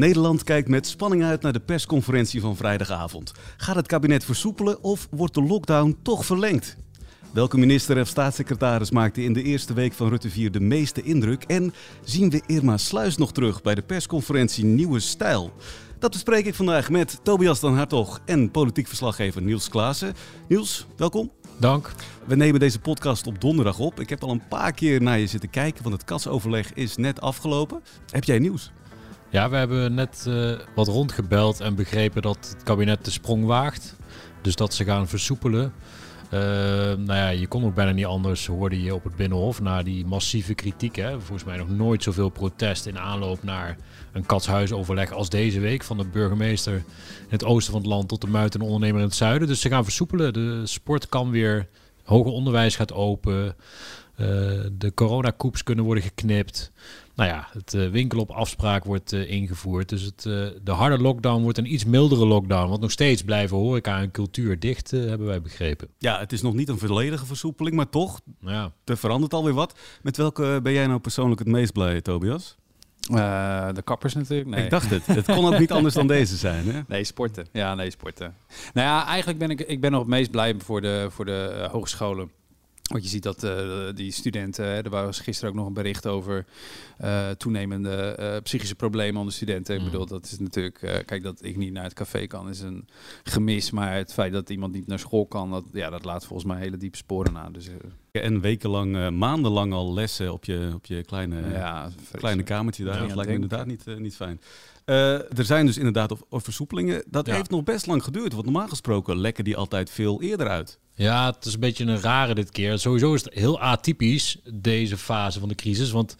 Nederland kijkt met spanning uit naar de persconferentie van vrijdagavond. Gaat het kabinet versoepelen of wordt de lockdown toch verlengd? Welke minister of staatssecretaris maakte in de eerste week van Rutte 4 de meeste indruk? En zien we Irma Sluis nog terug bij de persconferentie Nieuwe Stijl? Dat bespreek ik vandaag met Tobias dan Hartog en politiek verslaggever Niels Klaassen. Niels, welkom. Dank. We nemen deze podcast op donderdag op. Ik heb al een paar keer naar je zitten kijken, want het kasoverleg is net afgelopen. Heb jij nieuws? Ja, we hebben net uh, wat rondgebeld en begrepen dat het kabinet de sprong waagt. Dus dat ze gaan versoepelen. Uh, nou ja, je kon ook bijna niet anders, hoorde je op het Binnenhof, na die massieve kritiek. Hè. Volgens mij nog nooit zoveel protest in aanloop naar een katshuisoverleg als deze week. Van de burgemeester in het oosten van het land tot de muit en ondernemer in het zuiden. Dus ze gaan versoepelen. De sport kan weer, hoger onderwijs gaat open. Uh, de coronakoeps kunnen worden geknipt. Nou ja, het uh, winkelen op afspraak wordt uh, ingevoerd. Dus het, uh, de harde lockdown wordt een iets mildere lockdown. Want nog steeds blijven horeca en cultuur dicht, hebben wij begrepen. Ja, het is nog niet een volledige versoepeling, maar toch, ja. er verandert alweer wat. Met welke ben jij nou persoonlijk het meest blij, Tobias? de kappers natuurlijk. Nee. Ik dacht het. Het kon ook niet anders dan deze zijn. Hè? Nee, sporten. Ja, nee, sporten. Nou ja, eigenlijk ben ik, ik ben nog het meest blij voor de, voor de hogescholen. Want je ziet dat uh, die studenten, hè, er was gisteren ook nog een bericht over uh, toenemende uh, psychische problemen onder studenten. Mm. Ik bedoel, dat is natuurlijk, kijk, dat ik niet naar het café kan, is een gemis. Maar het feit dat iemand niet naar school kan, dat, ja, dat laat volgens mij hele diepe sporen na. Dus, en wekenlang, maandenlang al lessen op je, op je kleine, ja, kleine kamertje daar. Ja, dat lijkt me inderdaad niet, niet fijn. Uh, er zijn dus inderdaad versoepelingen. Dat ja. heeft nog best lang geduurd. Want normaal gesproken lekken die altijd veel eerder uit. Ja, het is een beetje een rare dit keer. Sowieso is het heel atypisch, deze fase van de crisis. Want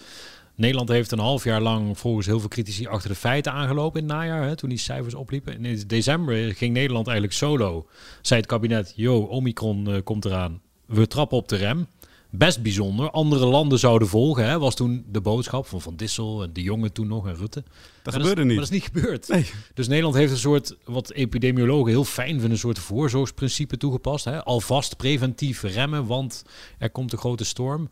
Nederland heeft een half jaar lang volgens heel veel critici achter de feiten aangelopen in het najaar. Hè, toen die cijfers opliepen. In december ging Nederland eigenlijk solo. Zei het kabinet, yo, Omicron uh, komt eraan. We trappen op de rem best bijzonder. Andere landen zouden volgen, hè, was toen de boodschap van Van Dissel en De Jonge toen nog en Rutte. Dat gebeurde niet. Maar dat is niet gebeurd. Nee. Dus Nederland heeft een soort, wat epidemiologen heel fijn vinden, een soort voorzorgsprincipe toegepast. Hè. Alvast preventief remmen, want er komt een grote storm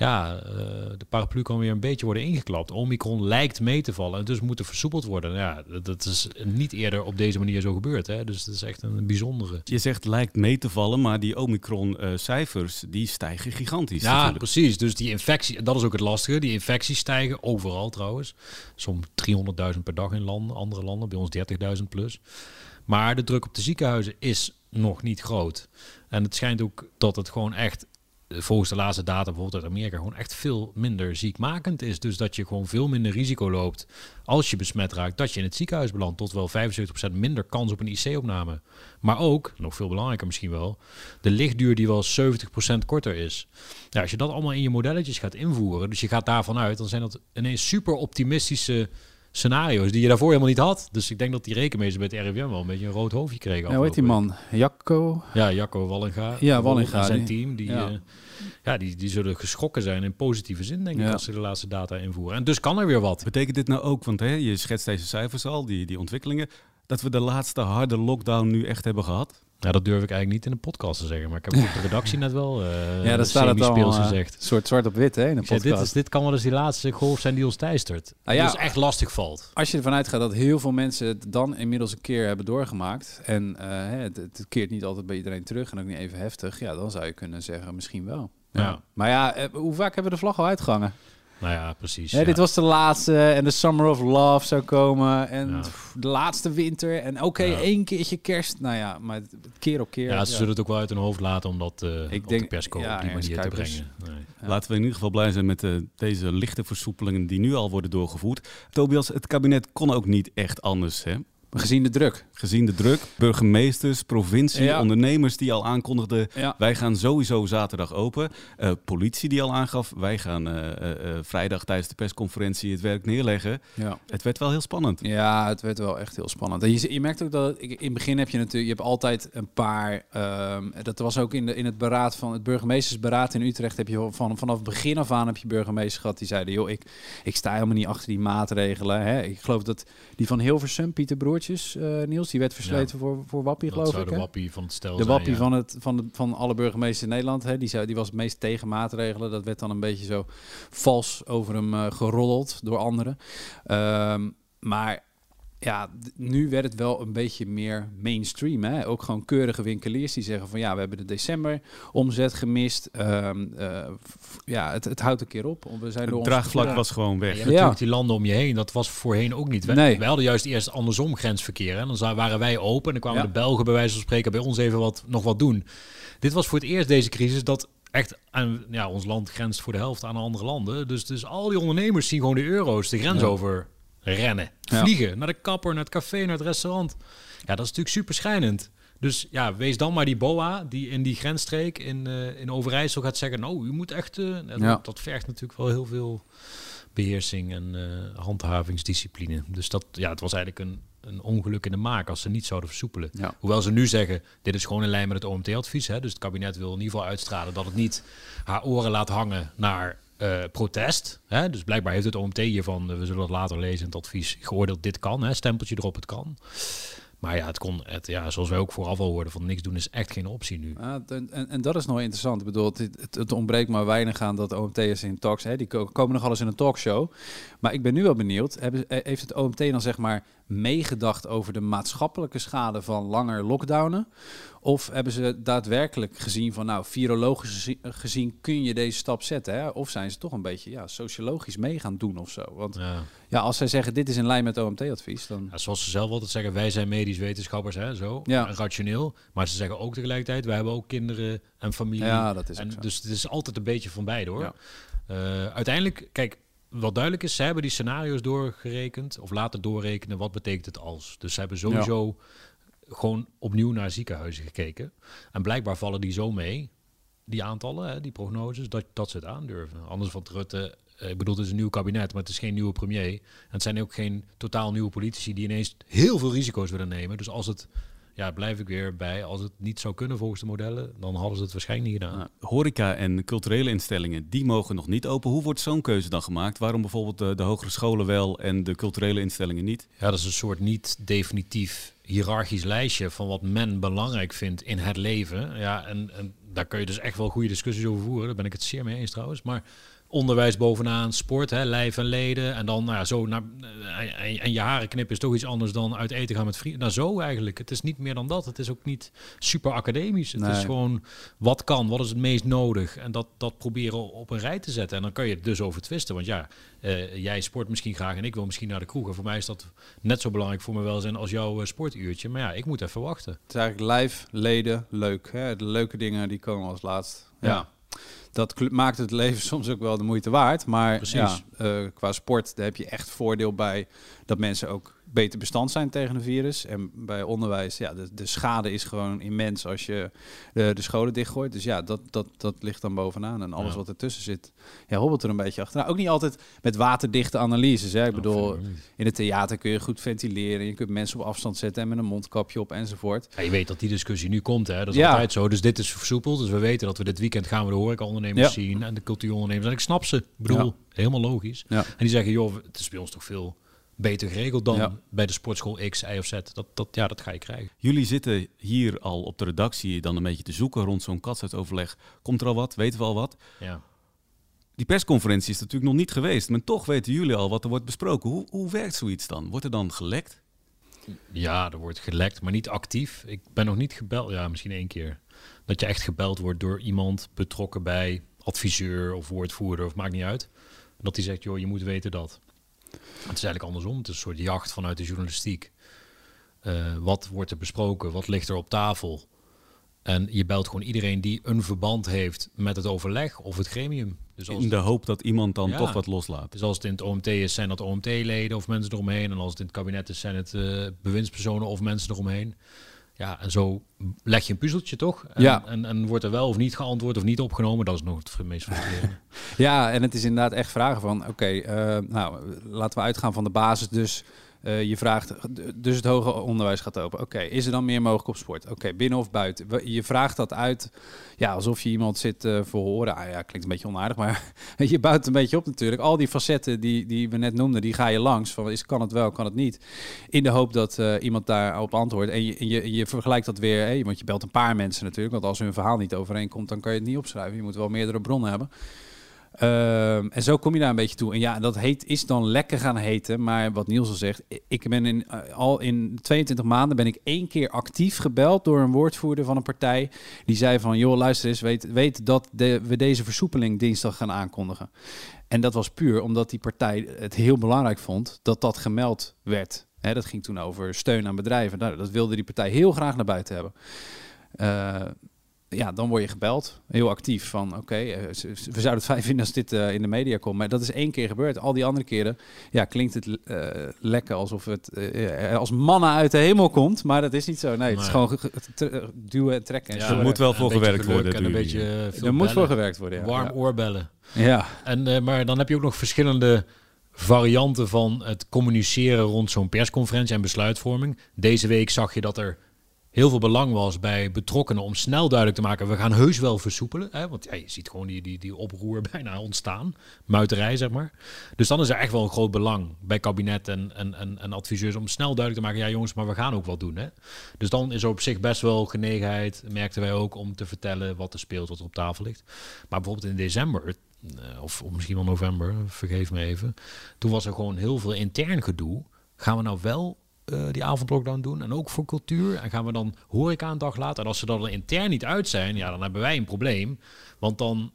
ja, uh, de paraplu kan weer een beetje worden ingeklapt. Omicron lijkt mee te vallen en dus moet er versoepeld worden. Ja, dat is niet eerder op deze manier zo gebeurd. Hè? Dus het is echt een bijzondere. Je zegt lijkt mee te vallen, maar die Omicron-cijfers die stijgen gigantisch. Ja, natuurlijk. precies. Dus die infectie, dat is ook het lastige. Die infecties stijgen overal trouwens. Soms 300.000 per dag in landen, andere landen, bij ons 30.000 plus. Maar de druk op de ziekenhuizen is nog niet groot. En het schijnt ook dat het gewoon echt volgens de laatste data bijvoorbeeld uit Amerika gewoon echt veel minder ziekmakend is. Dus dat je gewoon veel minder risico loopt als je besmet raakt dat je in het ziekenhuis belandt. Tot wel 75% minder kans op een IC-opname. Maar ook, nog veel belangrijker misschien wel, de lichtduur die wel 70% korter is. Ja, als je dat allemaal in je modelletjes gaat invoeren, dus je gaat daarvan uit, dan zijn dat ineens super optimistische scenario's die je daarvoor helemaal niet had. Dus ik denk dat die rekenmeester bij het RIVM wel een beetje een rood hoofdje kreeg. Ja, hoe heet die man? Jacco? Ja, Jacco Wallinga. Ja, Wallinga. En zijn team. Die, ja. Uh, ja, die, die zullen geschrokken zijn in positieve zin, denk ik, ja. als ze de laatste data invoeren. En dus kan er weer wat. Betekent dit nou ook, want hè, je schetst deze cijfers al, die, die ontwikkelingen, dat we de laatste harde lockdown nu echt hebben gehad? Ja, dat durf ik eigenlijk niet in een podcast te zeggen. Maar ik heb op de redactie net wel uh, ja, dat staat het al, uh, gezegd. soort zwart op wit hè, in een podcast. dit, is, dit kan wel eens die laatste golf zijn die ons teistert. Nou ja, dus echt lastig valt. Als je ervan uitgaat dat heel veel mensen het dan inmiddels een keer hebben doorgemaakt... en uh, het, het, keert niet altijd bij iedereen terug en ook niet even heftig... ja, dan zou je kunnen zeggen misschien wel. Ja. ja. Maar ja, hoe vaak hebben we de vlag al uitgehangen? Nou ja, precies. Ja, Dit was de laatste en de Summer of Love zou komen en de laatste winter en oké, okay, één keertje kerst. Nou ja, maar keer op keer. Ja, ze zullen het ook wel uit hun hoofd laten om dat uh, Ik op denk, de persco op die manier te brengen. Nee. Laten we in ieder geval blij zijn met uh, deze lichte versoepelingen die nu al worden doorgevoerd. Tobias, het kabinet kon ook niet echt anders, hè? Gezien de druk. Gezien de druk, burgemeesters, provincie, Ja. ondernemers die al aankondigden... Ja. wij gaan sowieso zaterdag open. Eh, politie die al aangaf, wij gaan eh, eh, vrijdag tijdens de persconferentie het werk neerleggen. Ja. Het werd wel heel spannend. Ja, het werd wel echt heel spannend. En je, je merkt ook dat ik- in het begin heb je natuurlijk, je hebt altijd een paar. ehm, dat was ook in, de, in het beraad van het burgemeestersberaad in Utrecht. Heb je van, vanaf begin af aan heb je burgemeesters gehad die zeiden: joh, ik, ik sta helemaal niet achter die maatregelen. Hè. Ik geloof dat die van Hilversum, Pieter Eh, Niels, die werd versleten voor, voor Wappie, Dat geloof zou ik. de hè? wappie van het stel De zijn, wappie ja. van, het, van, de, van alle burgemeesters in Nederland, hè, die, zou, die was het meest tegen maatregelen. Dat werd dan een beetje zo vals over hem eh, geroddeld door anderen. Ehm, maar ja, nu werd het wel een beetje meer mainstream. Hè? Ook gewoon keurige winkeliers die zeggen van ja, we hebben de december omzet gemist. Ehm, eh, ja, het, het houdt een keer op. We zijn Het draagvlak was gewoon Je weg. hebt Ja. natuurlijk die landen om je heen. Dat was voorheen ook niet. Wij, Nee. wij hadden juist eerst andersom grensverkeer. Hè? Dan waren wij open en dan kwamen Ja. de Belgen bij wijze van spreken bij ons even wat, nog wat doen. Dit was voor het eerst deze crisis dat echt aan, ja, ons land grenst voor de helft aan andere landen. Dus, dus al die ondernemers zien gewoon de euro's de grens Ja. over rennen. Ja. Vliegen naar de kapper, naar het café, naar het restaurant. Ja, dat is natuurlijk super schijnend. Dus ja, wees dan maar die boa die in die grensstreek in, eh, in Overijssel gaat zeggen... nou, u moet echt... eh, dat, Ja. dat vergt natuurlijk wel heel veel beheersing en eh, handhavingsdiscipline. Dus dat, ja, het was eigenlijk een, een ongeluk in de maak als ze niet zouden versoepelen. Ja. Hoewel ze nu zeggen, dit is gewoon in lijn met het OMT-advies. Dus het kabinet wil in ieder geval uitstralen dat het niet haar oren laat hangen naar eh, protest. Hè? Dus blijkbaar heeft het OMT hiervan, eh, we zullen dat later lezen het advies, geoordeeld dit kan. Hè? Stempeltje erop, het kan. Maar ja, het kon, het, ja, zoals wij ook vooraf al hoorden, van niks doen is echt geen optie nu. Ja, en, en, dat is nog interessant. Ik bedoel, het, het, ontbreekt maar weinig aan dat OMT'ers in talks, hè, die ko- komen nog alles in een talkshow. Maar ik ben nu wel benieuwd, eh, heeft het OMT dan zeg maar meegedacht over de maatschappelijke schade van langer lockdownen? Of hebben ze daadwerkelijk gezien van, nou, virologisch gezi- gezien kun je deze stap zetten? Hè? Of zijn ze toch een beetje ja, sociologisch mee gaan doen of zo? Want Ja. ja, als zij zeggen, dit is in lijn met OMT-advies, dan... Ja, zoals ze zelf altijd zeggen, wij zijn medisch wetenschappers, hè, zo, Ja. rationeel. Maar ze zeggen ook tegelijkertijd, wij hebben ook kinderen en familie. Ja, dat is en zo. Dus het is altijd een beetje van beide, hoor. Ja. Eh, uiteindelijk, kijk, wat duidelijk is, ze hebben die scenario's doorgerekend, of laten doorrekenen, wat betekent het als. Dus ze hebben sowieso gewoon opnieuw naar ziekenhuizen gekeken. En blijkbaar vallen die zo mee, die aantallen, hè, die prognoses, dat, dat ze het aandurven. Anders van Rutte, eh, ik bedoel, het is een nieuw kabinet, maar het is geen nieuwe premier. En het zijn ook geen totaal nieuwe politici die ineens heel veel risico's willen nemen. Dus als het, ja, blijf ik weer bij, als het niet zou kunnen volgens de modellen, dan hadden ze het waarschijnlijk niet gedaan. Nou, horeca en culturele instellingen, die mogen nog niet open. Hoe wordt zo'n keuze dan gemaakt? Waarom bijvoorbeeld de, de hogere scholen wel en de culturele instellingen niet? Ja, dat is een soort niet definitief hiërarchisch lijstje van wat men belangrijk vindt in het leven. Ja, en, en daar kun je dus echt wel goede discussies over voeren. Daar ben ik het zeer mee eens trouwens. Maar onderwijs bovenaan, sport, hè, lijf en leden. En dan nou ja, zo naar, eh, en, en je haren knippen is toch iets anders dan uit eten gaan met vrienden. Nou, zo eigenlijk. Het is niet meer dan dat. Het is ook niet super academisch. Het Nee. is gewoon wat kan, wat is het meest nodig. En dat, dat proberen op een rij te zetten. En dan kan je het dus over twisten. Want ja, eh, jij sport misschien graag en ik wil misschien naar de kroeg. En voor mij is dat net zo belangrijk voor me welzijn als jouw eh, sportuurtje. Maar ja, ik moet even wachten. Het is eigenlijk lijf, leden, leuk. Hè? De leuke dingen die komen als laatst. Ja. Ja. Dat maakt het leven soms ook wel de moeite waard. Maar Precies. ja, eh, qua sport, daar heb je echt voordeel bij dat mensen ook beter bestand zijn tegen een virus. En bij onderwijs, ja, de, de schade is gewoon immens als je de, de scholen dichtgooit. Dus ja, dat, dat, dat ligt dan bovenaan. En alles Ja. wat ertussen zit, ja, hobbelt er een beetje achteraan. Ook niet altijd met waterdichte analyses. Hè? Ik bedoel, in het theater kun je goed ventileren. Je kunt mensen op afstand zetten en met een mondkapje op enzovoort. Ja, je weet dat die discussie nu komt, hè? dat is Ja. altijd zo. Dus dit is versoepeld. Dus we weten dat we dit weekend gaan we de horecaondernemers zien en de cultuurondernemers. En ik snap ze. Ik bedoel, helemaal logisch. Ja. En die zeggen, joh, het is bij ons toch veel beter geregeld dan Ja. bij de sportschool X, Y of Z. Dat, dat, ja, dat ga je krijgen. Jullie zitten hier al op de redactie dan een beetje te zoeken rond zo'n katsuitoverleg. Komt er al wat? Weten we al wat? Ja. Die persconferentie is natuurlijk nog niet geweest, maar toch weten jullie al wat er wordt besproken. Hoe, hoe werkt zoiets dan? Wordt er dan gelekt? ja, er wordt gelekt, maar niet actief. Ik ben nog niet gebeld. Ja, misschien één keer. Dat je echt gebeld wordt door iemand betrokken bij adviseur of woordvoerder of maakt niet uit. Dat die zegt, joh, je moet weten dat. Het is eigenlijk andersom. Het is een soort jacht vanuit de journalistiek. Eh, wat wordt er besproken? Wat ligt er op tafel? En je belt gewoon iedereen die een verband heeft met het overleg of het gremium. Dus als, In de hoop dat iemand dan Ja. toch wat loslaat. dus als het in het OMT is, zijn dat OMT-leden of mensen eromheen. En als het in het kabinet is, zijn het eh, bewindspersonen of mensen eromheen. Ja, en zo leg je een puzzeltje toch? En, Ja. en, en wordt er wel of niet geantwoord of niet opgenomen. Dat is nog het meest frustrerende. Ja, en het is inderdaad echt vragen van, oké, eh, nou, laten we uitgaan van de basis. Dus eh, je vraagt, dus het hoger onderwijs gaat open. Oké, is er dan meer mogelijk op sport? Oké, binnen of buiten? Je vraagt dat uit, ja, alsof je iemand zit eh voor horen. Ah, ja, klinkt een beetje onaardig, maar je bouwt een beetje op natuurlijk. Al die facetten die, die we net noemden, die ga je langs. Van, is, kan het wel, kan het niet? In de hoop dat eh, iemand daarop antwoordt. En je, je, je vergelijkt dat weer, want je belt een paar mensen natuurlijk. Want als hun verhaal niet overeenkomt, dan kan je het niet opschrijven. Je moet wel meerdere bronnen hebben. Ehm, en zo kom je daar een beetje toe. En ja, dat heet, is dan lekker gaan heten. Maar wat Niels al zegt, ik ben in, eh, al in 22 maanden ben ik één keer actief gebeld door een woordvoerder van een partij. Die zei van, joh, luister eens, weet, weet dat we deze versoepeling dinsdag gaan aankondigen. En dat was puur omdat die partij het heel belangrijk vond dat dat gemeld werd. Dat ging toen over steun aan bedrijven. Nou, dat wilde die partij heel graag naar buiten hebben. Eh, ja, dan word je gebeld, heel actief, van oké, eh, we zouden het fijn vinden als dit eh, in de media komt. Maar dat is één keer gebeurd. Al die andere keren ja, klinkt het eh, lekker alsof het eh, als mannen uit de hemel komt. Maar dat is niet zo. Nee, het is gewoon duwen en trekken. en Ja, er moet wel voor gewerkt worden. En een beetje er moet voor gewerkt worden, ja. Warm oorbellen. Ja. En, eh, maar dan heb je ook nog verschillende varianten van het communiceren rond zo'n persconferentie en besluitvorming. Deze week zag je dat er heel veel belang was bij betrokkenen om snel duidelijk te maken, we gaan heus wel versoepelen. Hè? Want je ziet gewoon die, die, die oproer bijna ontstaan, muiterij zeg maar. Dus dan is er echt wel een groot belang bij kabinet en, en, en, en adviseurs om snel duidelijk te maken, ja jongens, maar we gaan ook wat doen. Hè? Dus dan is er op zich best wel genegenheid, merkten wij ook, om te vertellen wat er speelt, wat er op tafel ligt. Maar bijvoorbeeld in december, eh, of, of misschien wel november, vergeef me even. Toen was er gewoon heel veel intern gedoe. Gaan we nou wel eh, die avondlockdown doen? En ook voor cultuur? En gaan we dan horeca een dag later? En als ze er dan intern niet uit zijn, ja, dan hebben wij een probleem. Want dan,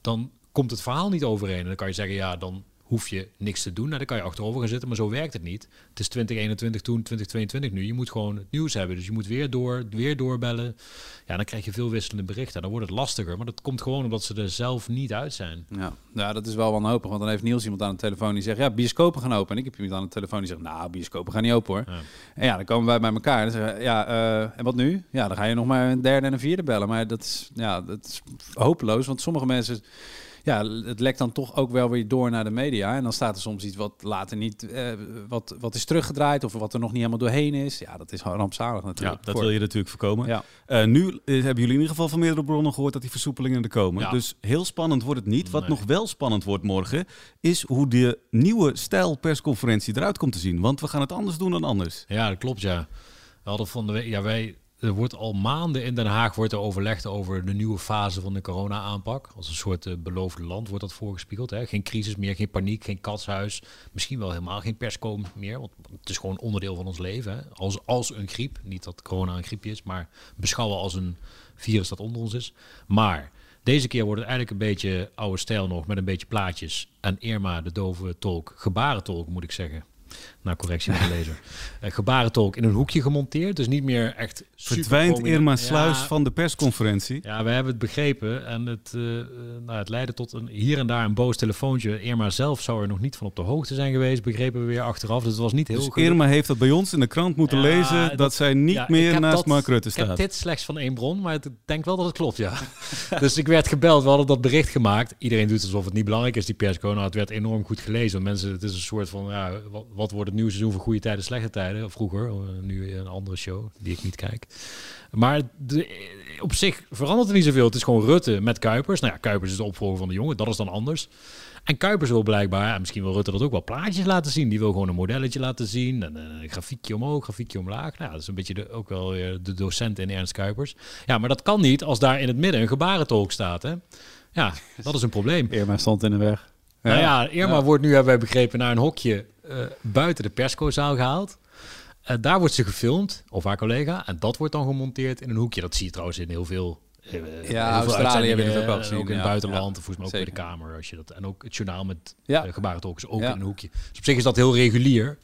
dan komt het verhaal niet overeen. En dan kan je zeggen, ja, dan hoef je niks te doen. Nou, dan kan je achterover gaan zitten, maar zo werkt het niet. Het is 2021 toen, 2022 nu. Je moet gewoon het nieuws hebben. Dus je moet weer door, weer doorbellen. Ja, dan krijg je veel wisselende berichten. Dan wordt het lastiger. Maar dat komt gewoon omdat ze er zelf niet uit zijn. Ja. ja, dat is wel wanhopig. Want dan heeft Niels iemand aan de telefoon die zegt... ja, bioscopen gaan open. En ik heb iemand aan de telefoon die zegt... nou, bioscopen gaan niet open hoor. Ja. En ja, dan komen wij bij elkaar. En zeggen ja, eh, en wat nu? Ja, dan ga je nog maar een derde en een vierde bellen. Maar dat is, ja, dat is hopeloos. Want sommige mensen... Ja, het lekt dan toch ook wel weer door naar de media. En dan staat er soms iets wat later niet... eh, wat, wat is teruggedraaid of wat er nog niet helemaal doorheen is. Ja, dat is rampzalig Ja, natuurlijk. dat Voor- wil je natuurlijk voorkomen. Ja. Eh, nu eh, hebben jullie in ieder geval van meerdere bronnen gehoord dat die versoepelingen er komen. Ja. Dus heel spannend wordt het niet. Wat Nee. nog wel spannend wordt morgen, is hoe de nieuwe stijl persconferentie eruit komt te zien. Want we gaan het anders doen dan anders. Ja, dat klopt, ja. We hadden van de week, ja, wij, er wordt al maanden in Den Haag wordt er overlegd over de nieuwe fase van de corona-aanpak. Als een soort eh, beloofde land wordt dat voorgespiegeld. Hè? Geen crisis meer, geen paniek, geen katshuis. Misschien wel helemaal geen persco meer, want het is gewoon onderdeel van ons leven. Hè? Als, als een griep, niet dat corona een griepje is, maar beschouwen als een virus dat onder ons is. Maar deze keer wordt het eigenlijk een beetje oude stijl nog, met een beetje plaatjes. En Irma, de dove tolk, gebarentolk moet ik zeggen. Na correctie van de lezer. Eh, gebarentolk in een hoekje gemonteerd. Dus niet meer echt. super Verdwijnt. Irma Sluis Ja, van de persconferentie. Ja, we hebben het begrepen. En het, eh, eh, nou, het leidde tot een, hier en daar een boos telefoontje. Irma zelf zou er nog niet van op de hoogte zijn geweest. Begrepen we weer achteraf. Dus het was niet heel Dus. Irma heeft dat bij ons in de krant moeten Ja, lezen dat, dat- zij niet Ja, meer naast dat- Mark Rutte Ik heb staat. dit slechts van één bron, maar ik denk wel dat het klopt, ja. dus ik werd gebeld, we hadden dat bericht gemaakt. Iedereen doet alsof het niet belangrijk is, die persco. Nou, het werd enorm goed gelezen. Want mensen, het is een soort van, ja, wat, wat wordt het nieuwe seizoen voor goede tijden, slechte tijden? Vroeger, eh, nu een andere show die ik niet kijk. Maar de, op zich verandert er niet zoveel. Het is gewoon Rutte met Kuipers. Nou ja, Kuipers is de opvolger van de jongen, dat is dan anders. En Kuipers wil blijkbaar, en misschien wil Rutte dat ook wel, plaatjes laten zien. Die wil gewoon een modelletje laten zien. En eh, een grafiekje omhoog, grafiekje omlaag. Nou, dat is een beetje de, ook wel de docent in Ernst Kuipers. Ja, maar dat kan niet als daar in het midden een gebarentolk staat. Hè? Ja, dat is een probleem. Irma stond in de weg. Nou ja, Irma Ja. wordt nu, hebben wij begrepen, naar een hokje eh, buiten de perscozaal gehaald. Eh, daar wordt ze gefilmd, of haar collega. En dat wordt dan gemonteerd in een hoekje. Dat zie je trouwens in heel veel. eh, veel Australië hebben het ook en gezien, Ook in het ja. buitenland, Ja, of volgens mij ook bij de zeker. Kamer. Als je dat, en ook het journaal met Ja. eh, gebarentolk is ook Ja. in een hoekje. Dus op zich is dat heel regulier.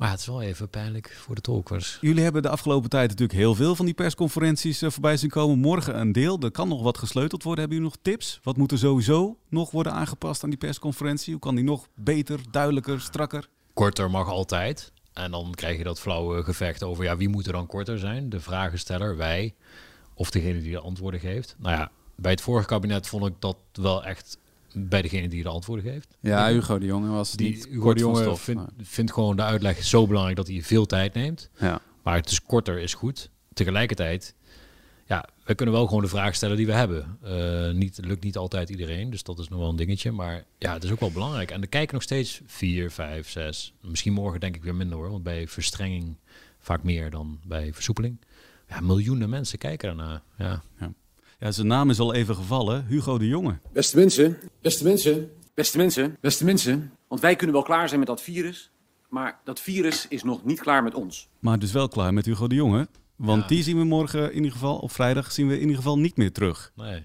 Maar het is wel even pijnlijk voor de talkers. Jullie hebben de afgelopen tijd natuurlijk heel veel van die persconferenties eh, voorbij zien komen. Morgen een deel. Er kan nog wat gesleuteld worden. Hebben jullie nog tips? Wat moet er sowieso nog worden aangepast aan die persconferentie? Hoe kan die nog beter, duidelijker, strakker? Korter mag altijd. En dan krijg je dat flauwe gevecht over ja, wie moet er dan korter zijn? De vragensteller, wij, of degene die de antwoorden geeft. Nou ja, bij het vorige kabinet vond ik dat wel echt bij degene die de antwoorden geeft. Ja, Hugo de Jonge was Die niet Hugo de Jonge vindt gewoon de uitleg zo belangrijk dat hij veel tijd neemt. Ja. Maar het is korter is goed. Tegelijkertijd, ja, we kunnen wel gewoon de vraag stellen die we hebben. Eh niet, lukt niet altijd iedereen, dus dat is nog wel een dingetje. Maar ja, het is ook wel belangrijk. En er kijken nog steeds vier, vijf, zes. Misschien morgen denk ik weer minder hoor. Want bij verstrenging vaak meer dan bij versoepeling. Ja, miljoenen mensen kijken daarna. Ja. Ja, zijn naam is al even gevallen. Hugo de Jonge. Beste mensen, beste mensen, beste mensen, beste mensen. Want wij kunnen wel klaar zijn met dat virus, maar dat virus is nog niet klaar met ons. Maar dus wel klaar met Hugo de Jonge. Want Ja. die zien we morgen in ieder geval, op vrijdag zien we in ieder geval niet meer terug. Nee.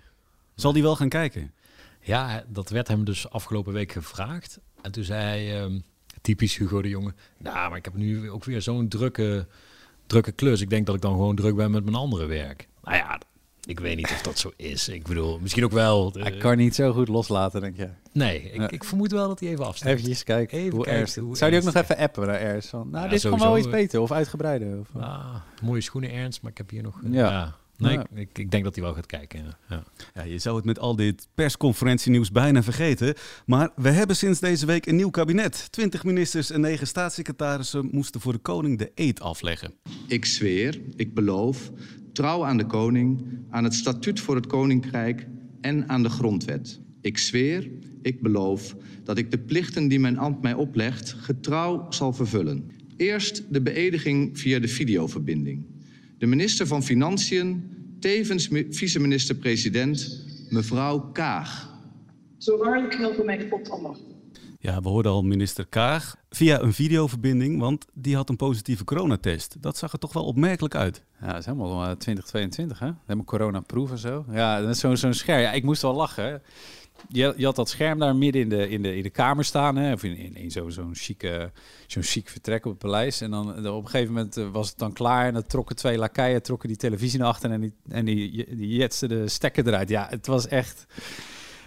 Zal die wel gaan kijken? Ja, dat werd hem dus afgelopen week gevraagd. En toen zei hij, ehm, typisch Hugo de Jonge... Nou, maar ik heb nu ook weer zo'n drukke, drukke klus. Ik denk dat ik dan gewoon druk ben met mijn andere werk. Nou ja, ik weet niet of dat zo is. Ik bedoel, misschien ook wel. Hij Eh, kan niet zo goed loslaten, denk je. Nee, ik, Ja. ik vermoed wel dat hij even afsteekt. Kijken Even hoe kijken ernstig. hoe Zou die ook nog even appen naar Ernst? Van, nou, Ja, dit kan wel iets beter of uitgebreider. Of, Ah, mooie schoenen, Ernst, maar ik heb hier nog... eh, Ja. Nee, Ja. Ik, ik, ik denk dat hij wel gaat kijken. ja. Ja. Ja, je zou het met al dit persconferentienieuws bijna vergeten. Maar we hebben sinds deze week een nieuw kabinet. Twintig ministers en negen staatssecretarissen moesten voor de koning de eed afleggen. Ik zweer, ik beloof, trouw aan de koning, aan het statuut voor het koninkrijk en aan de grondwet. Ik zweer, ik beloof dat ik de plichten die mijn ambt mij oplegt getrouw zal vervullen. Eerst de beëdiging via de videoverbinding. De minister van Financiën, tevens mi- vice-minister-president, mevrouw Kaag. Zo waarlijk helpen mij God Allah. Ja, we hoorden al minister Kaag via een videoverbinding, want die had een positieve coronatest. Dat zag er toch wel opmerkelijk uit. Ja, dat is helemaal eh, 2022, hè? Helemaal corona-proof en zo. Ja, dat is zo'n scherm. Ja, ik moest wel lachen. Je, had dat scherm daar midden in de, in de, in de kamer staan, hè? Of in, in, in zo'n chique, zo'n chic vertrek op het paleis. En dan eh, op een gegeven moment eh, was het dan klaar en dan trokken twee lakeien trokken die televisie naar achter en die, en die, die de stekker eruit. Ja, het was echt...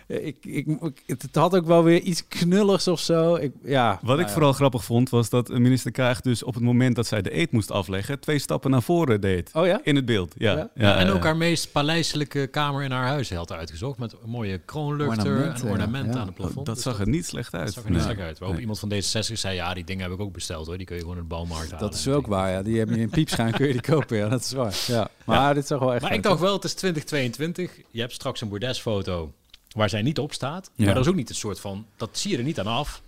Ik, ik, ik- het, het had ook wel weer iets knulligs of zo. Ik, ja, Wat nou ik ja. vooral grappig vond, was dat minister Kaag dus op het moment dat zij de eed moest afleggen, twee stappen naar voren deed. Oh ja? In het beeld, ja. Ja? ja. en eh, ook haar meest paleiselijke kamer in haar huis had uitgezocht. Met een mooie kroonluchter en ornamenten ja. aan het plafond. Oh, dat Dus zag er niet slecht uit. Dat zag er niet Nee. slecht uit. Waarop Nee. iemand van D66 zei, ja, die dingen heb ik ook besteld hoor. Die kun je gewoon in de bouwmarkt halen. Dat is ook waar, ja. Die hebben je in piepschuim, kun je die kopen, ja. Dat is waar. Ja. Maar dit zag wel echt Maar uit, ik dacht wel, het is 2022. Je hebt straks een bordesfoto waar zij niet op staat. Ja. Maar dat is ook niet een soort van, dat zie je er niet aan af.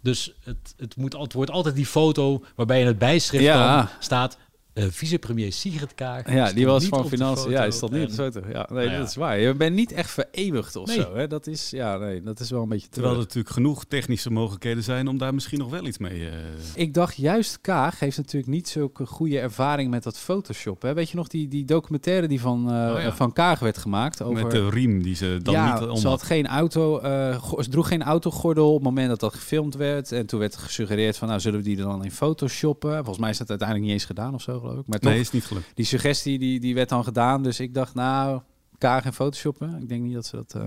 Dus het, het, moet, het wordt altijd die foto waarbij in het bijschrift Ja. dan staat... eh, vicepremier Sigrid Kaag. Ja, die was van financiën. Ja, die stond niet op de En- foto. Ja, nee, Nou ja. dat is waar. Je bent niet echt vereeuwigd of Nee. zo. Hè? Dat is, ja, nee, dat is wel een beetje Terwijl er natuurlijk genoeg technische mogelijkheden zijn om daar misschien nog wel iets mee... eh, Ik dacht juist, Kaag heeft natuurlijk niet zulke goede ervaring met dat Photoshop. Hè? Weet je nog die, die documentaire die van, eh, Oh ja. van Kaag werd gemaakt? Over... Met de riem die ze dan ja, niet om ze had geen auto, eh, ze droeg geen autogordel op het moment dat dat gefilmd werd. En toen werd gesuggereerd van, nou zullen we die er dan in photoshoppen? Volgens mij is dat uiteindelijk niet eens gedaan of zo, geloof ik. Maar toch, Nee, is niet gelukt. die suggestie die, die werd dan gedaan. Dus ik dacht, nou, Kaag en photoshoppen. Ik denk niet dat ze dat... eh,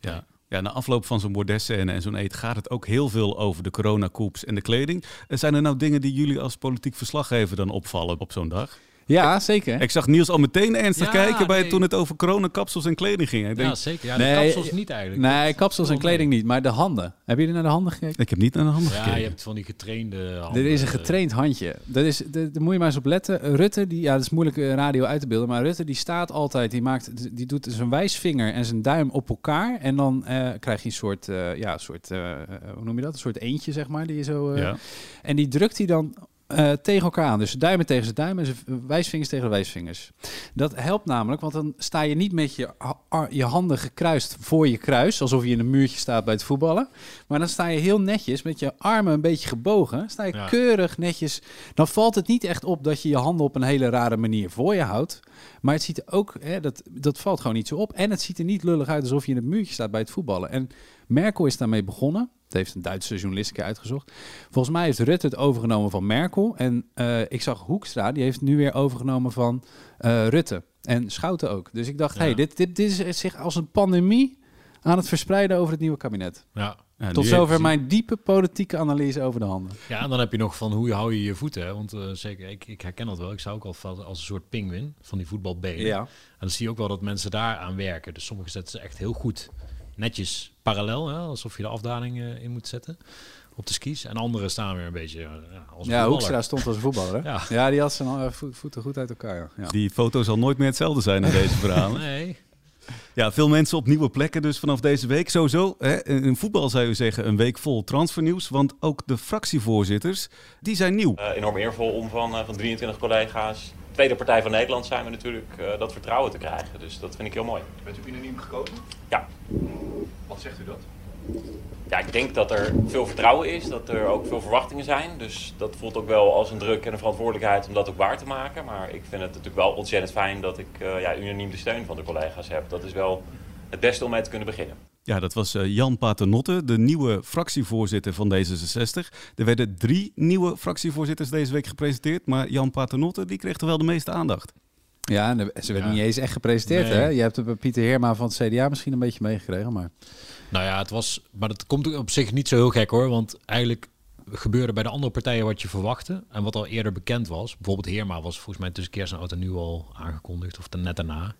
Ja. Ja, na afloop van zo'n bordesscène en zo'n eet gaat het ook heel veel over de coronakoeps en de kleding. Eh, Zijn er nou dingen die jullie als politiek verslaggever dan opvallen op zo'n dag? Ja, zeker. Ik zag Niels al meteen ernstig Ja, kijken bij nee. toen het over coronakapsels en kleding ging. Ik, denk, Ja, zeker. Ja, de Nee, kapsels niet eigenlijk. Nee, kapsels en kleding niet, maar de handen. Hebben jullie naar de handen gekeken? ik heb niet naar de handen Ja, gekeken. je hebt van die getrainde handen. Er is een getraind handje. Dat is, de- daar moet je maar eens op letten. Rutte, die, ja, dat is moeilijk eh, radio uit te beelden, maar Rutte die staat altijd, die, maakt, die doet zijn wijsvinger en zijn duim op elkaar. En dan eh, krijg je een soort, eh, ja, een soort hoe noem je dat? Een soort eentje, zeg maar, die je zo... eh, Ja. En die drukt hij dan eh, tegen elkaar aan. Dus duimen tegen zijn duimen en zijn wijsvingers tegen de wijsvingers. Dat helpt namelijk, want dan sta je niet met je, je handen gekruist voor je kruis, alsof je in een muurtje staat bij het voetballen. Maar dan sta je heel netjes met je armen een beetje gebogen. Sta je Ja. keurig netjes. Dan valt het niet echt op dat je je handen op een hele rare manier voor je houdt. Maar het ziet er ook, hè, dat, dat valt gewoon niet zo op. En het ziet er niet lullig uit alsof je in een muurtje staat bij het voetballen. En Merkel is daarmee begonnen. Het heeft een Duitse journalist een keer uitgezocht. Volgens mij heeft Rutte het overgenomen van Merkel. En eh, ik zag Hoekstra, die heeft nu weer overgenomen van eh, Rutte. En Schouten ook. Dus ik dacht, Ja. hey, dit, dit, dit is zich als een pandemie aan het verspreiden over het nieuwe kabinet. Ja. Ja, Tot zover heeft- mijn diepe politieke analyse over de handen. Ja, en dan heb je nog van hoe hou je je voeten. Hè? Want eh, zeker, ik, ik herken dat wel. Ik zou ook al vallen als een soort pinguïn van die voetbalbenen. Ja. En dan zie je ook wel dat mensen daar aan werken. Dus sommigen zetten ze echt heel goed netjes parallel. Hè? Alsof je de afdaling eh, in moet zetten op de skis. En anderen staan weer een beetje ja, als een Ja. Hoekstra stond als voetballer. Hè? Ja. Ja. die had zijn eh, vo- voeten goed uit elkaar. Ja. Ja. Die foto zal nooit meer hetzelfde zijn in deze verhalen. Nee. Ja, veel mensen op nieuwe plekken dus vanaf deze week. Sowieso, hè, in voetbal zou je zeggen een week vol transfernieuws. Want ook de fractievoorzitters, die zijn nieuw. Eh, enorm eervol om van, eh, van 23 collega's, tweede partij van Nederland zijn we natuurlijk, eh, dat vertrouwen te krijgen. Dus dat vind ik heel mooi. Bent u unaniem gekozen? Ja. Wat zegt u dat? ja, ik denk dat er veel vertrouwen is, dat er ook veel verwachtingen zijn. Dus dat voelt ook wel als een druk en een verantwoordelijkheid om dat ook waar te maken. Maar ik vind het natuurlijk wel ontzettend fijn dat ik eh, ja, unaniem de steun van de collega's heb. Dat is wel het beste om mee te kunnen beginnen. Ja, dat was eh, Jan Paternotte, de nieuwe fractievoorzitter van D66. Er werden drie nieuwe fractievoorzitters deze week gepresenteerd. Maar Jan Paternotte, die kreeg toch wel de meeste aandacht. Ja, ze werden Ja. niet eens echt gepresenteerd. Nee. Hè? Je hebt het bij Pieter Heerma van het CDA misschien een beetje meegekregen. Maar... Nou ja, het was, maar dat komt op zich niet zo heel gek hoor. Want eigenlijk gebeurde bij de andere partijen wat je verwachtte. En wat al eerder bekend was. Bijvoorbeeld Heerma was volgens mij tussen kerst en oud en nieuw al aangekondigd. Of net daarna.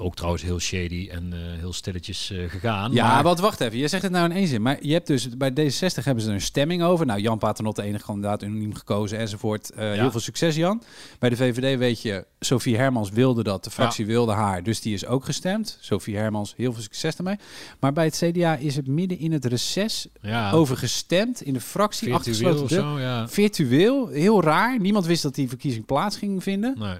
Ook trouwens heel shady en eh, heel stilletjes eh, gegaan. Ja, maar, wat wacht even. Je zegt het nou in één zin. Maar je hebt dus bij D66 hebben ze er een stemming over. Nou, Jan Paternotte, de enige kandidaat, unaniem gekozen enzovoort. Eh, Ja. Heel veel succes, Jan. Bij de VVD weet je, Sophie Hermans wilde dat. De fractie wilde haar, dus die is ook gestemd. Sophie Hermans, heel veel succes ermee. Maar bij het CDA is het midden in het reces ja, over gestemd in de fractie. virtueel zo, ja. Virtueel, heel raar. Niemand wist dat die verkiezing plaats ging vinden. Nee.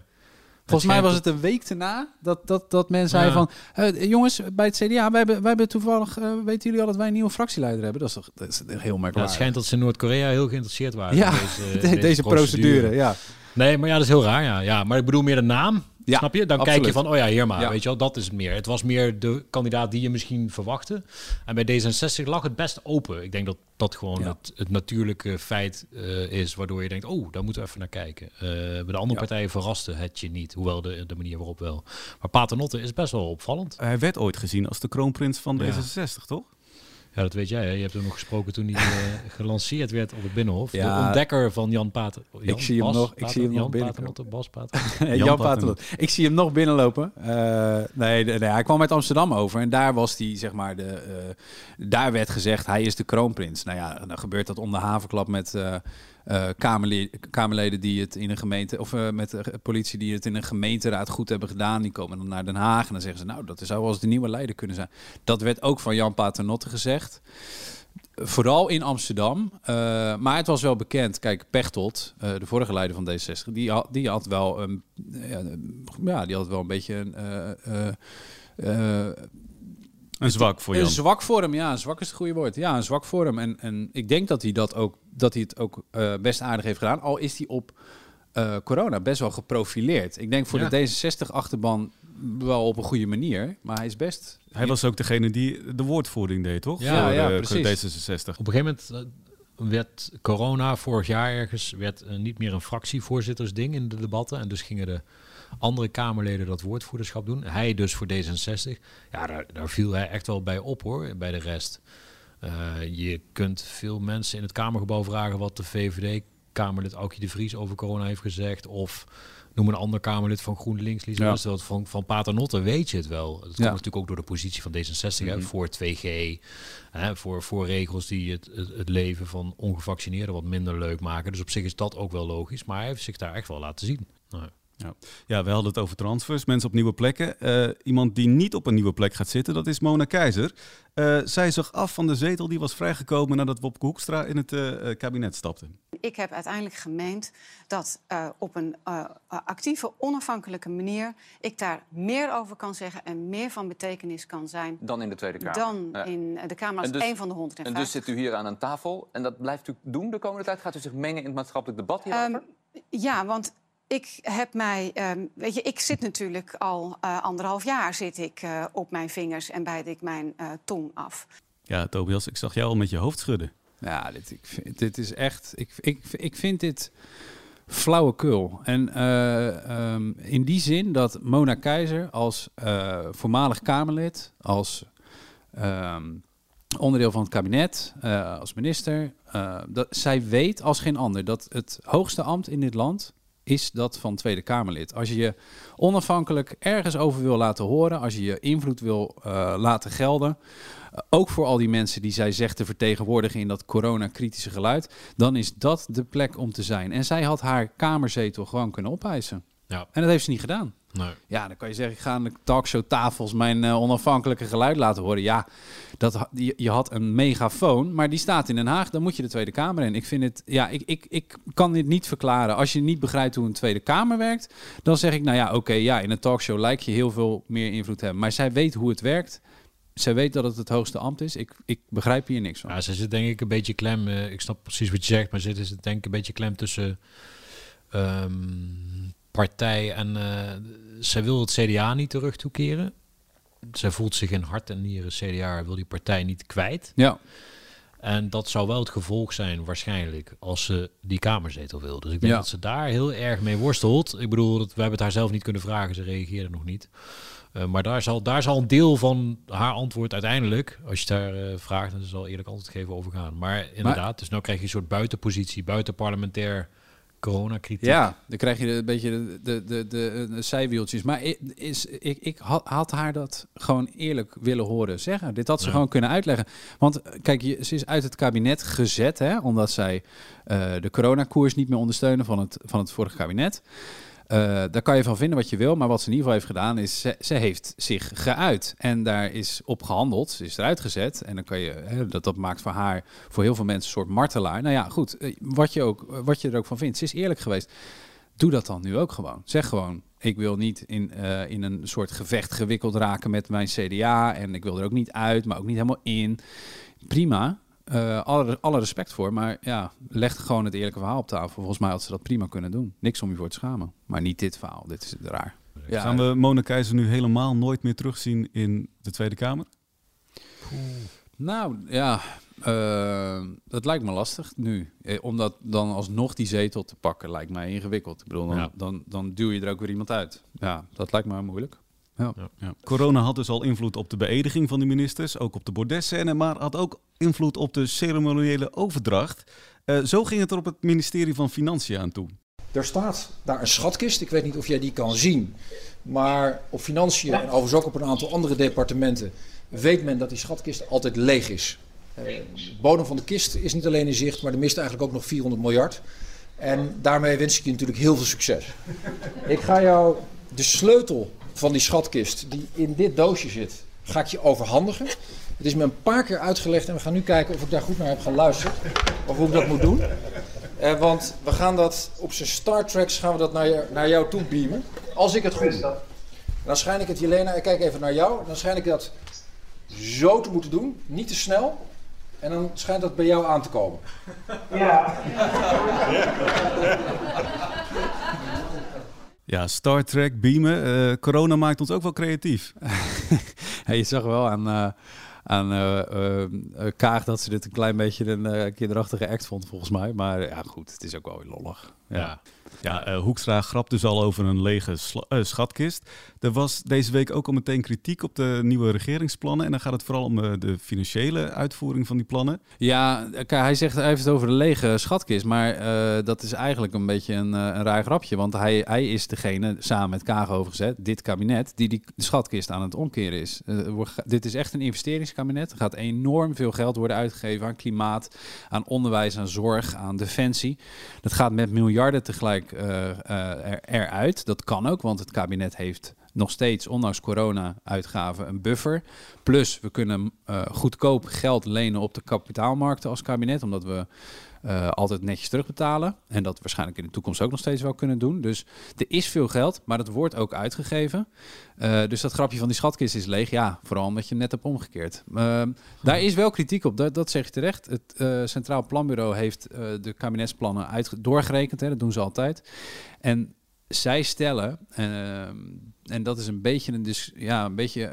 Volgens mij was het een week daarna dat, dat, dat men zei Ja. van... eh, jongens, bij het CDA, wij hebben, wij hebben toevallig... eh, weten jullie al dat wij een nieuwe fractieleider hebben? Dat is toch dat is heel Ja, merkwaardig. het schijnt dat ze in Noord-Korea heel geïnteresseerd waren. Ja, in de- deze, deze, procedure, ja. Nee, maar ja, dat is heel raar. Ja. Ja, maar ik bedoel meer de naam. Ja, snap je? Dan kijk je van, oh ja, hier maar. Ja. Weet je wel, dat is het meer. Het was meer de kandidaat die je misschien verwachtte. En bij D66 lag het best open. Ik denk dat dat gewoon Ja. het, het natuurlijke feit eh, is, waardoor je denkt, oh, daar moeten we even naar kijken. Eh, bij de andere Ja. partijen verraste het je niet, hoewel de, de manier waarop wel. Maar Paternotte is best wel opvallend. Hij werd ooit gezien als de kroonprins van Ja. D66, toch? Ja, dat weet jij. Hè? Je hebt hem nog gesproken toen hij eh, gelanceerd werd op het Binnenhof. Ja. De ontdekker van Jan Pater. Jan, zie hem Bas nog- ik zie hem Jan. Paternotte, Bas Pater. Jan, Jan Paternotte. Ik zie hem nog binnenlopen. Eh, nee, nee, hij kwam uit Amsterdam over. En daar was hij, zeg maar, de, eh, daar werd gezegd, hij is de kroonprins. Nou ja, dan gebeurt dat om de havenklap met eh, kamerle- kamerleden die het in een gemeente, of eh, met de politie die het in een gemeenteraad goed hebben gedaan. Die komen dan naar Den Haag en dan zeggen ze, nou, dat zou wel eens de nieuwe leider kunnen zijn. Dat werd ook van Jan Paternotte gezegd. Vooral in Amsterdam. Eh, maar het was wel bekend. Kijk, Pechtold, de vorige leider van D66, die had, die had wel een, ja, die had wel een beetje een, Een zwak voor Jan. een zwak voor hem, ja, een zwak is het goede woord. Ja, een zwak voor hem. En, en ik denk dat hij dat ook, dat hij het ook eh, best aardig heeft gedaan. Al is hij op eh, corona best wel geprofileerd. Ik denk voor Ja. de D66-achterban wel op een goede manier. Maar hij is best. Hij was ook degene die de woordvoering deed, toch? Ja, Voor, ja, eh, precies. D66. Op een gegeven moment eh, werd corona vorig jaar ergens werd niet meer een fractievoorzittersding in de debatten. En dus gingen de andere Kamerleden dat woordvoerderschap doen. Hij dus voor D66. Ja, daar, daar viel hij echt wel bij op hoor, bij de rest. Eh, je kunt veel mensen in het Kamergebouw vragen wat de VVD-Kamerlid Aukje de Vries over corona heeft gezegd. Of noem een ander Kamerlid van GroenLinks, Lies Ja. Luisterveld. Van, van Paternotte weet je het wel. Het komt Ja. natuurlijk ook door de positie van D66 hè, Mhm. voor 2G. Hè, voor, voor regels die het, het, het leven van ongevaccineerden wat minder leuk maken. Dus op zich is dat ook wel logisch. Maar hij heeft zich daar echt wel laten zien. Nou, Ja, we hadden het over transfers, mensen op nieuwe plekken. Eh, iemand die niet op een nieuwe plek gaat zitten, dat is Mona Keizer. Eh, zij zag af van de zetel die was vrijgekomen nadat Wopke Hoekstra in het eh, eh, kabinet stapte. Ik heb uiteindelijk gemeend dat eh, op een eh, actieve, onafhankelijke manier ik daar meer over kan zeggen en meer van betekenis kan zijn Dan in de Tweede Kamer. dan Ja. in de Kamer als En dus- één van de En 150. dus zit u hier aan een tafel en dat blijft u doen de komende tijd? Gaat u zich mengen in het maatschappelijk debat hierover? Ehm, ja, want ik heb mij, ehm, weet je, ik zit natuurlijk al eh, anderhalf jaar zit ik eh, op mijn vingers en bijt ik mijn eh, tong af. Ja, Tobias, ik zag jou al met je hoofd schudden. Ja, dit, ik vind, dit is echt. Ik, ik, ik vind dit flauwekul. En eh, ehm, in die zin dat Mona Keizer als eh, voormalig Kamerlid, als ehm, onderdeel van het kabinet, eh, als minister, dat zij weet als geen ander dat het hoogste ambt in dit land is dat van Tweede Kamerlid. Als je je onafhankelijk ergens over wil laten horen, als je je invloed wil laten gelden, ook voor al die mensen die zij zegt te vertegenwoordigen in dat corona-kritische geluid, dan is dat de plek om te zijn. En zij had haar kamerzetel gewoon kunnen opeisen. Ja. En dat heeft ze niet gedaan. Nee. Ja, dan kan je zeggen, ik ga aan de talkshow-tafels mijn uh, onafhankelijke geluid laten horen. Ja, dat, je, je, had een megafoon, maar die staat in Den Haag. Dan moet je de Tweede Kamer in. Ik vind het, ja, ik, ik, ik kan dit niet verklaren. Als je niet begrijpt hoe een Tweede Kamer werkt, dan zeg ik, nou ja, oké, ja, in een talkshow lijkt je heel veel meer invloed te hebben. Maar zij weet hoe het werkt zij weet dat het het hoogste ambt is. Ik, ik begrijp hier niks van. Ja, ze zit denk ik een beetje klem. Uh, ik snap precies wat je zegt, maar zit is het denk ik een beetje klem tussen um, partij en uh, zij wil het CDA niet terug toekeren. Zij voelt zich in hart en nieren CDA wil die partij niet kwijt. Ja. En dat zou wel het gevolg zijn, waarschijnlijk, als ze die kamerzetel wil. Dus ik denk Ja. dat ze daar heel erg mee worstelt. Ik bedoel, dat, we hebben het haar zelf niet kunnen vragen, ze reageerde nog niet. Uh, maar daar zal, daar zal een deel van haar antwoord uiteindelijk, als je daar uh, vraagt, en ze zal eerlijk antwoord geven over gaan. Maar inderdaad, Maar- dus nu krijg je een soort buitenpositie, buitenparlementair coronakritiek. Ja, dan krijg je een beetje de, de, de, de, de zijwieltjes. Maar is, ik, ik had, haar dat gewoon eerlijk willen horen zeggen. Dit had ze Ja. gewoon kunnen uitleggen. Want kijk, ze is uit het kabinet gezet, hè, omdat zij eh, de coronakoers niet meer ondersteunen van het, van het vorige kabinet. Eh, daar kan je van vinden wat je wil, maar wat ze in ieder geval heeft gedaan is, ze, heeft zich geuit. En daar is op gehandeld, ze is eruit gezet. En dan kan je, hè, dat, dat maakt voor haar, voor heel veel mensen, een soort martelaar. Nou ja, goed, eh, wat je, ook, wat je er ook van vindt. Ze is eerlijk geweest. Doe dat dan nu ook gewoon. Zeg gewoon, ik wil niet in, eh, in een soort gevecht gewikkeld raken met mijn CDA. En ik wil er ook niet uit, maar ook niet helemaal in. Prima. Eh, alle, alle respect voor, maar ja, leg gewoon het eerlijke verhaal op tafel. Volgens mij had ze dat prima kunnen doen. Niks om je voor te schamen. Maar niet dit verhaal, dit is raar. Ja, Gaan we Mona Keizer nu helemaal nooit meer terugzien in de Tweede Kamer? Nou ja, eh, dat lijkt me lastig nu. Eh, om dat dan alsnog die zetel te pakken, lijkt mij ingewikkeld. Ik bedoel, dan, Ja. dan, dan duw je er ook weer iemand uit. Ja, dat lijkt me moeilijk. Ja. Ja. Corona had dus al invloed op de beëdiging van de ministers, ook op de bordesscène, maar had ook invloed op de ceremoniële overdracht. Eh, zo ging het er op het ministerie van Financiën aan toe. Er staat daar een schatkist. Ik weet niet of jij die kan zien. Maar op financiën en overigens ook op een aantal andere departementen weet men dat die schatkist altijd leeg is. Eh, de bodem van de kist is niet alleen in zicht, maar er mist eigenlijk ook nog 400 miljard. En daarmee wens ik je natuurlijk heel veel succes. Ik ga jou de sleutel van die schatkist die in dit doosje zit, ga ik je overhandigen. Het is me een paar keer uitgelegd en we gaan nu kijken of ik daar goed naar heb geluisterd. Of hoe ik dat moet doen. Eh, want we gaan dat op zijn Star Treks gaan we dat naar, je- naar jou toe beamen. Als ik het goed doe. Dan schijn ik het, Jelena, ik kijk even naar jou. Dan schijn ik dat zo te moeten doen. Niet te snel. En dan schijnt dat bij jou aan te komen. Ja. Ja, Star Trek, beamen. eh, corona maakt ons ook wel creatief. Ja, je zag wel aan, eh, aan eh, Kaag dat ze dit een klein beetje een kinderachtige act vond, volgens mij. Maar ja, goed, het is ook wel weer lollig. Ja, ja eh, Hoekstra grapt dus al over een lege eh, schatkist. Er was deze week ook al meteen kritiek op de nieuwe regeringsplannen. En dan gaat het vooral om eh, de financiële uitvoering van die plannen. Ja, hij zegt hij heeft het over de lege schatkist, maar dat is eigenlijk een beetje een, een raar grapje, want hij, hij is degene, samen met Kaag overgezet, dit kabinet, die die schatkist aan het omkeren is. Dit is echt een investeringskabinet. Er gaat enorm veel geld worden uitgegeven aan klimaat, aan onderwijs, aan zorg, aan defensie. Dat gaat met miljarden tegelijk eh, eh, er, eruit. Dat kan ook, want het kabinet heeft nog steeds, ondanks corona-uitgaven, een buffer. Plus, we kunnen eh, goedkoop geld lenen op de kapitaalmarkten als kabinet, omdat we eh, altijd netjes terugbetalen. En dat waarschijnlijk in de toekomst ook nog steeds wel kunnen doen. Dus er is veel geld, maar dat wordt ook uitgegeven. Eh, dus dat grapje van die schatkist is leeg. Ja, vooral omdat je hem net hebt omgekeerd. Ehm, daar is wel kritiek op, dat, dat zeg je terecht. Het eh, Centraal Planbureau heeft de kabinetsplannen uitge- doorgerekend. Hè, dat doen ze altijd. En zij stellen, ehm, en dat is een beetje een, ja, een beetje,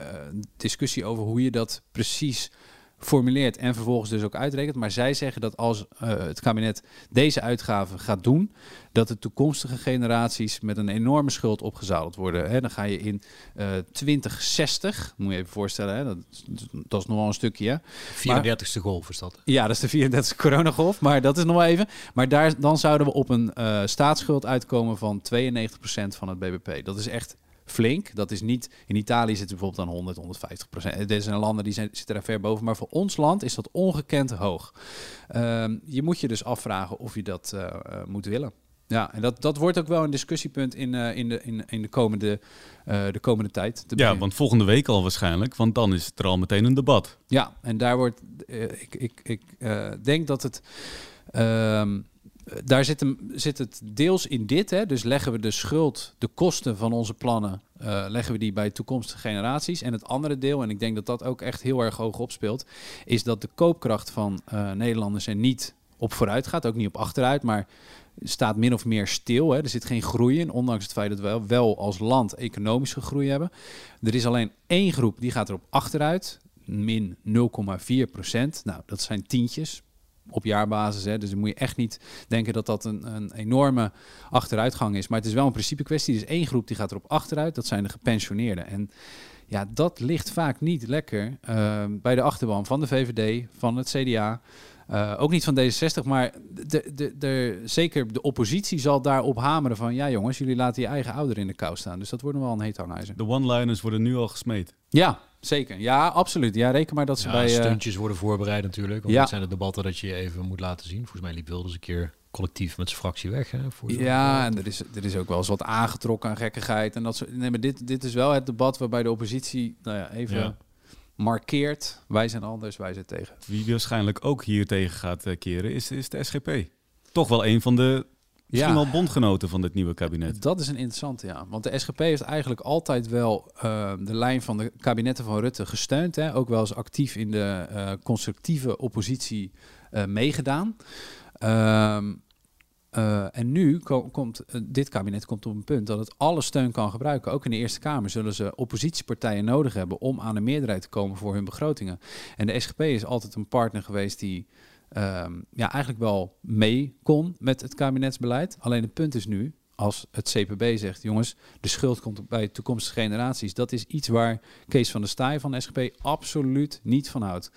discussie over hoe je dat precies formuleert en vervolgens dus ook uitrekent. Maar zij zeggen dat als uh, het kabinet deze uitgaven gaat doen, dat de toekomstige generaties met een enorme schuld opgezadeld worden. Hè, dan ga je in uh, 2060, moet je even voorstellen, hè, dat, dat is nog wel een stukje. 34ste golf is dat. Ja, dat is de 34ste coronagolf, maar dat is nog wel even. Maar daar, dan zouden we op een uh, staatsschuld uitkomen van 92% van het BBP. Dat is echt flink. Dat is niet, in Italië zit het bijvoorbeeld aan 100, 150 procent. Er zijn landen die zijn, zitten daar ver boven. Maar voor ons land is dat ongekend hoog. Um, je moet je dus afvragen of je dat uh, uh, moet willen. Ja, en dat, dat wordt ook wel een discussiepunt in, uh, in, de, in, in de, komende, de komende tijd. Ja, want volgende week al waarschijnlijk, want dan is er al meteen een debat. Ja, en daar wordt, ik, ik, ik denk dat het... Daar zit, zit het deels in dit. Hè? Dus leggen we de schuld, de kosten van onze plannen, uh, leggen we die bij toekomstige generaties. En het andere deel, en ik denk dat dat ook echt heel erg hoog opspeelt, is dat de koopkracht van uh, Nederlanders er niet op vooruit gaat, ook niet op achteruit, maar staat min of meer stil. Hè? Er zit geen groei in, ondanks het feit dat we wel als land economische groei hebben. Er is alleen één groep die gaat erop achteruit, min 0,4 procent. Nou, dat zijn tientjes, op jaarbasis. Hè. Dus dan moet je echt niet denken dat dat een, een enorme achteruitgang is. Maar het is wel een principe kwestie. Er is één groep die gaat erop achteruit. Dat zijn de gepensioneerden. En ja, dat ligt vaak niet lekker uh, bij de achterban van de VVD, van het CDA. Uh, ook niet van D66, maar de, de, de, zeker de oppositie zal daarop hameren van... ja jongens, jullie laten je eigen ouder in de kou staan. Dus dat wordt nog wel een heet hangijzer. De one-liners worden nu al gesmeed. Ja, zeker. Ja, absoluut. Ja, reken maar dat ze ja, bij... stuntjes uh, worden voorbereid natuurlijk. Want ja. dat zijn de debatten dat je even moet laten zien. Volgens mij liep Wilders een keer collectief met zijn fractie weg. Hè, voor ja, en er is, er is ook wel eens wat aangetrokken aan gekkigheid. En dat soort, nee, maar dit, dit is wel het debat waarbij de oppositie nou ja, even... Ja markeert. Wij zijn anders, wij zijn tegen. Wie waarschijnlijk ook hier tegen gaat uh, keren, is, is de SGP. Toch wel een van de misschien ja. wel bondgenoten van dit nieuwe kabinet. Dat is een interessante, ja. Want de SGP heeft eigenlijk altijd wel uh, de lijn van de kabinetten van Rutte gesteund. Hè? Ook wel eens actief in de uh, constructieve oppositie meegedaan. Ehm, Uh, en nu ko komt dit kabinet komt op een punt dat het alle steun kan gebruiken. Ook in de Eerste Kamer zullen ze oppositiepartijen nodig hebben om aan een meerderheid te komen voor hun begrotingen. En de SGP is altijd een partner geweest die uh, ja, eigenlijk wel mee kon met het kabinetsbeleid. Alleen het punt is nu, als het CPB zegt, jongens, de schuld komt bij toekomstige generaties. Dat is iets waar Kees van der Staaij van de SGP absoluut niet van houdt.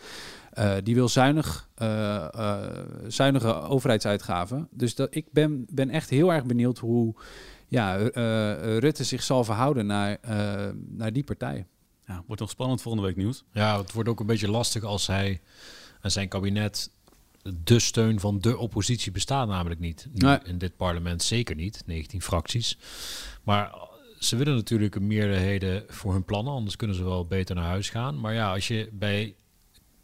Uh, die wil zuinig, uh, uh, zuinige overheidsuitgaven. Dus dat, ik ben, ben echt heel erg benieuwd hoe ja, Rutte zich zal verhouden naar, naar die partijen. Ja, wordt nog spannend volgende week nieuws. Ja, het wordt ook een beetje lastig als hij en zijn kabinet de steun van de oppositie bestaat namelijk niet. Nee. In dit parlement zeker niet, 19 fracties. Maar ze willen natuurlijk een meerderheden voor hun plannen, anders kunnen ze wel beter naar huis gaan. Maar ja, als je bij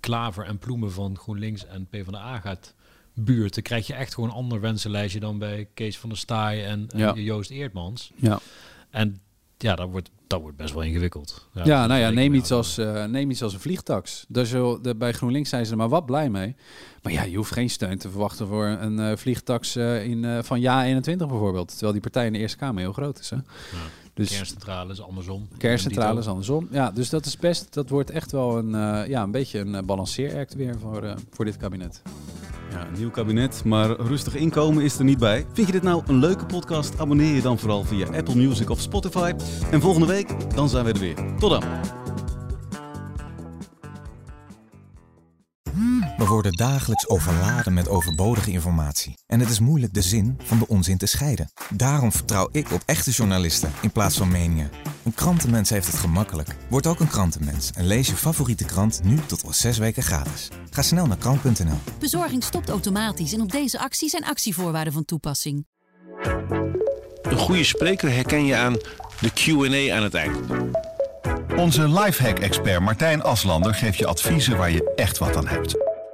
Klaver en Ploemen van GroenLinks en PvdA gaat buurten, krijg je echt gewoon een ander wensenlijstje dan bij Kees van der Staaij en, en ja. Joost Eertmans. Ja. En ja, dat wordt, dat wordt best wel ingewikkeld. Ja, ja nou ja, neem iets, als, uh, neem iets als een vliegtax. De, bij GroenLinks zijn ze er maar wat blij mee. Maar ja, je hoeft geen steun te verwachten voor een uh, vliegtax uh, in, van Ja 21 bijvoorbeeld. Terwijl die partij in de Eerste Kamer heel groot is. Hè? Ja. Dus kerncentrale is andersom. Kerncentrale is andersom. Ja, dus dat is best. Dat wordt echt wel een, ja, een beetje een balanceeract weer voor, voor dit kabinet. Ja, een nieuw kabinet, maar rustig inkomen is er niet bij. Vind je dit nou een leuke podcast? Abonneer je dan vooral via Apple Music of Spotify. En volgende week, dan zijn we er weer. Tot dan. We worden dagelijks overladen met overbodige informatie. En het is moeilijk de zin van de onzin te scheiden. Daarom vertrouw ik op echte journalisten in plaats van meningen. Een krantenmens heeft het gemakkelijk. Word ook een krantenmens en lees je favoriete krant nu tot al zes weken gratis. Ga snel naar krant.nl. Bezorging stopt automatisch en op deze actie zijn actievoorwaarden van toepassing. Een goede spreker herken je aan de Q&A aan het eind. Onze lifehack-expert Martijn Aslander geeft je adviezen waar je echt wat aan hebt.